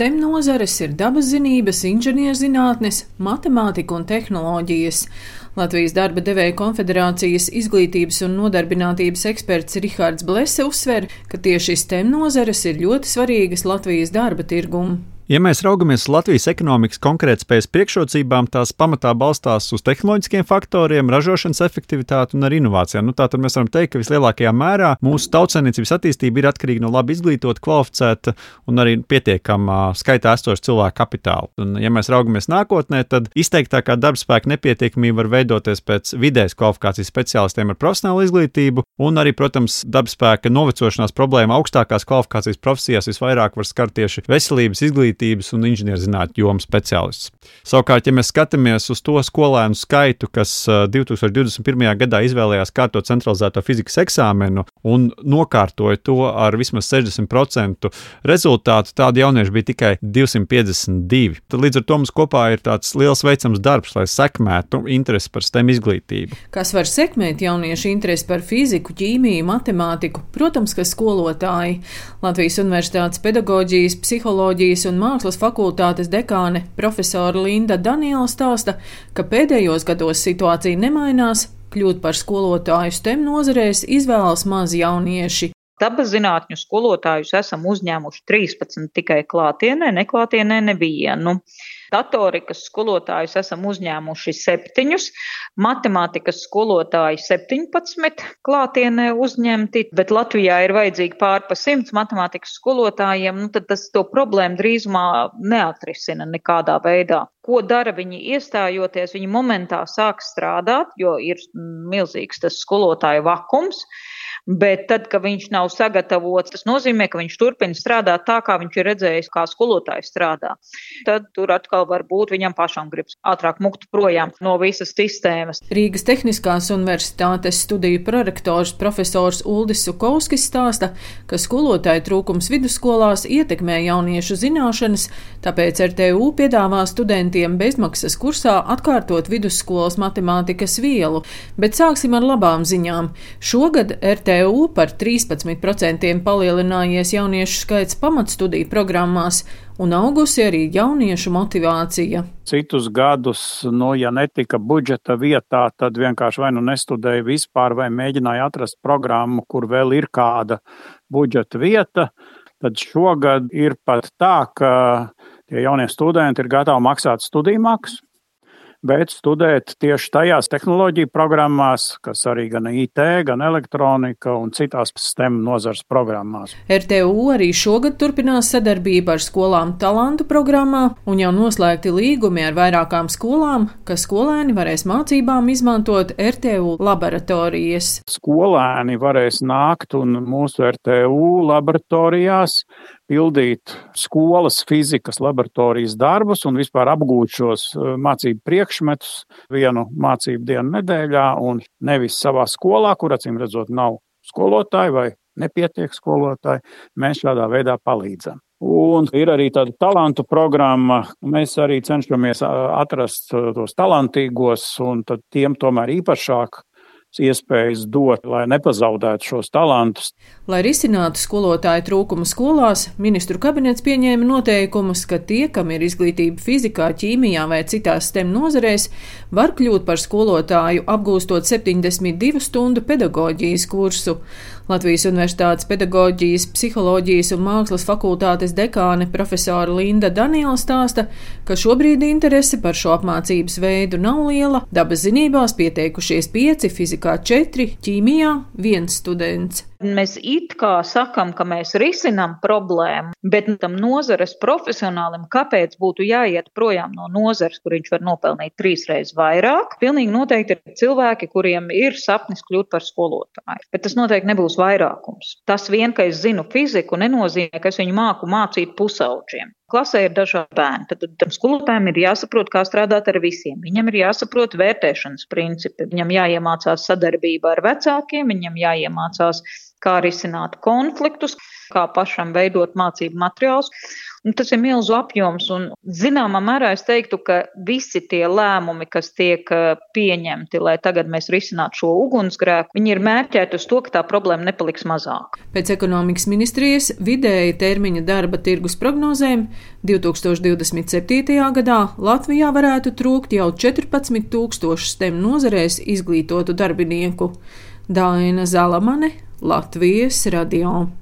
STEM nozares ir dabas zinības, inženierzinātnes, matemātika un tehnoloģijas. Latvijas darba devēja konfederācijas izglītības un nodarbinātības eksperts Rihards Blese uzsver, ka tieši STEM nozares ir ļoti svarīgas Latvijas darba tirgumu. Ja mēs raugamies Latvijas ekonomikas konkurētspējas priekšrocībām, tās pamatā balstās uz tehnoloģiskiem faktoriem, ražošanas efektivitāti un arī inovācijām. Nu, Tātad mēs varam teikt, ka vislielākajā mērā mūsu tautsēmniecības attīstība ir atkarīga no labi izglītota, kvalificēta un arī pietiekamā skaitā esoša cilvēka kapitāla. Un, ja mēs raugamies nākotnē, tad izteiktākā darbspēka nepietiekamība var veidoties pēc vidējas kvalifikācijas speciālistiem ar profesionālu izglītību, un arī, protams, darbspēka novecošanās problēma augstākās kvalifikācijas profesijās visvairāk var skart tieši veselības izglītību izglītības un inženierzinātņu jomas speciālists. Savukārt, ja mēs skatāmies uz to skolēnu skaitu, kas 2021. gadā izvēlējās kārtot centralizēto fizikas eksāmenu un nokārtoja to ar vismaz 60% rezultātu, tādi jaunieši bija tikai 252. Tad līdz ar to mums kopā ir tāds liels veicams darbs, lai sekmētu interesi par STEM izglītību. Kas var sekmēt jauniešu interesi par fiziku, ķīmiju, matemātiku? Protams, ka skolotāji Latvijas Universitātes pedagoģijas, psiholoģijas un mākslas fakultātes dekāne profesora Linda Daniela stāsta, ka pēdējos gados situācija nemainās, kļūt par skolotāju STEM nozarēs izvēlas maz jaunieši. Dabas zinātņu skolotājus esam uzņēmuši 13 tikai klātienē, neklātienē nevienu. Datorikas skolotājus esam uzņēmuši septiņus, matemātikas skolotāji 17 klātienē uzņemti, bet Latvijā ir vajadzīgi pār pa simts matemātikas skolotājiem, nu tad tas to problēmu drīzumā neatrisina nekādā veidā. Ko dara viņi iestājoties? Viņi momentā sāk strādāt, jo ir milzīgs tas skolotāju vakums bet tad, kad viņš nav sagatavots, tas nozīmē, ka viņš turpina strādāt tā, kā viņš ir redzējis, kā skolotājs strādā. Tad tur atkal var būt viņam pašam gribas ātrāk mukt projām no visas sistēmas. Rīgas Tehniskās universitātes studiju prorektors profesors Uldis Sukovskis stāsta, ka skolotāju trūkums vidusskolās ietekmē jauniešu zināšanas, tāpēc RTU piedāvā studentiem bezmaksas kursā atkārtot vidusskolas matemātikas vielu, bet sāksim ar labām ziņām. Šogad RTU MVU par 13% palielinājies jauniešu skaits pamatstudiju programmās un augusi arī jauniešu motivācija. Citus gadus, nu, ja netika budžeta vietā, tad vienkārši vai nu nestudēja vispār, vai mēģināja atrast programmu, kur vēl ir kāda budžeta vieta. Tad šogad ir pat tā, ka tie jaunie studenti ir gatavi maksāt studiju maksu bet studēt tieši tajās tehnoloģiju programmās, kas arī gan IT, gan elektronika un citās STEM nozars programmās. RTU arī šogad turpinās sadarbību ar skolām talantu programmā un jau noslēgti līgumi ar vairākām skolām, ka skolēni varēs mācībām izmantot RTU laboratorijas. Skolēni varēs nākt un mūsu RTU laboratorijās pildīt skolas fizikas laboratorijas darbus un vispār apgūt šos eh, mācību priekšmetus vienu mācību dienu nedēļā un nevis savā skolā, kur acīm redzot nav skolotāji vai nepietiek skolotāji, mēs šādā veidā palīdzam. Un ir arī tāda talantu programma. Mēs arī cenšamies atrast tos talantīgos, un tiem tomēr īpašāk iespējas dot, lai nepazaudētu šos talantus. Lai risinātu skolotāju trūkumu skolās, ministru kabinets pieņēma noteikumus, ka tie, kam ir izglītība fizikā, ķīmijā vai citās STEM nozarēs, var kļūt par skolotāju, apgūstot 72 stundu pedagoģijas kursu. Latvijas Universitātes pedagoģijas, psiholoģijas un mākslas fakultātes dekāne profesora Linda Daniela stāsta, ka šobrīd interese par šo apmācības veidu nav liela. Dabas zinībās pieteikušies pieci, fizikā četri, ķīmijā viens students. Mēs it kā sakam, ka mēs risinām problēmu, bet tam nozares profesionālim, kāpēc būtu jāiet projām no nozares, kur viņš var nopelnīt trīsreiz vairāk? Pilnīgi noteikti ir cilvēki, kuriem ir sapnis kļūt par skolotāju, bet tas noteikti nebūs vairākums. Tas vien, ka es zinu fiziku, nenozīmē, ka es viņu māku mācīt pusauģiem. Klasē ir dažādi bērni. Tad tam skolotājiem ir jāsaprot, kā strādāt ar visiem. Viņam ir jāsaprot vērtēšanas principi. Viņam jāiemācās sadarbība ar vecākiem, viņam jāiemācās kā risināt konfliktus, kā pašam veidot mācību materiālus. Un tas ir milzu apjoms, un zināmā mērā es teiktu, ka visi tie lēmumi, kas tiek eh, pieņemti, lai tagad mēs risinātu šo ugunsgrēku, viņi ir mērķēti uz to, ka tā problēma nepaliks mazāk. Pēc ekonomikas ministrijas vidēji termiņa darba tirgus prognozēm 2027. gadā Latvijā varētu trūkt jau 14 tūkstošu STEM nozarēs izglītotu darbinieku. Daina Zalamane, Latvijas radio.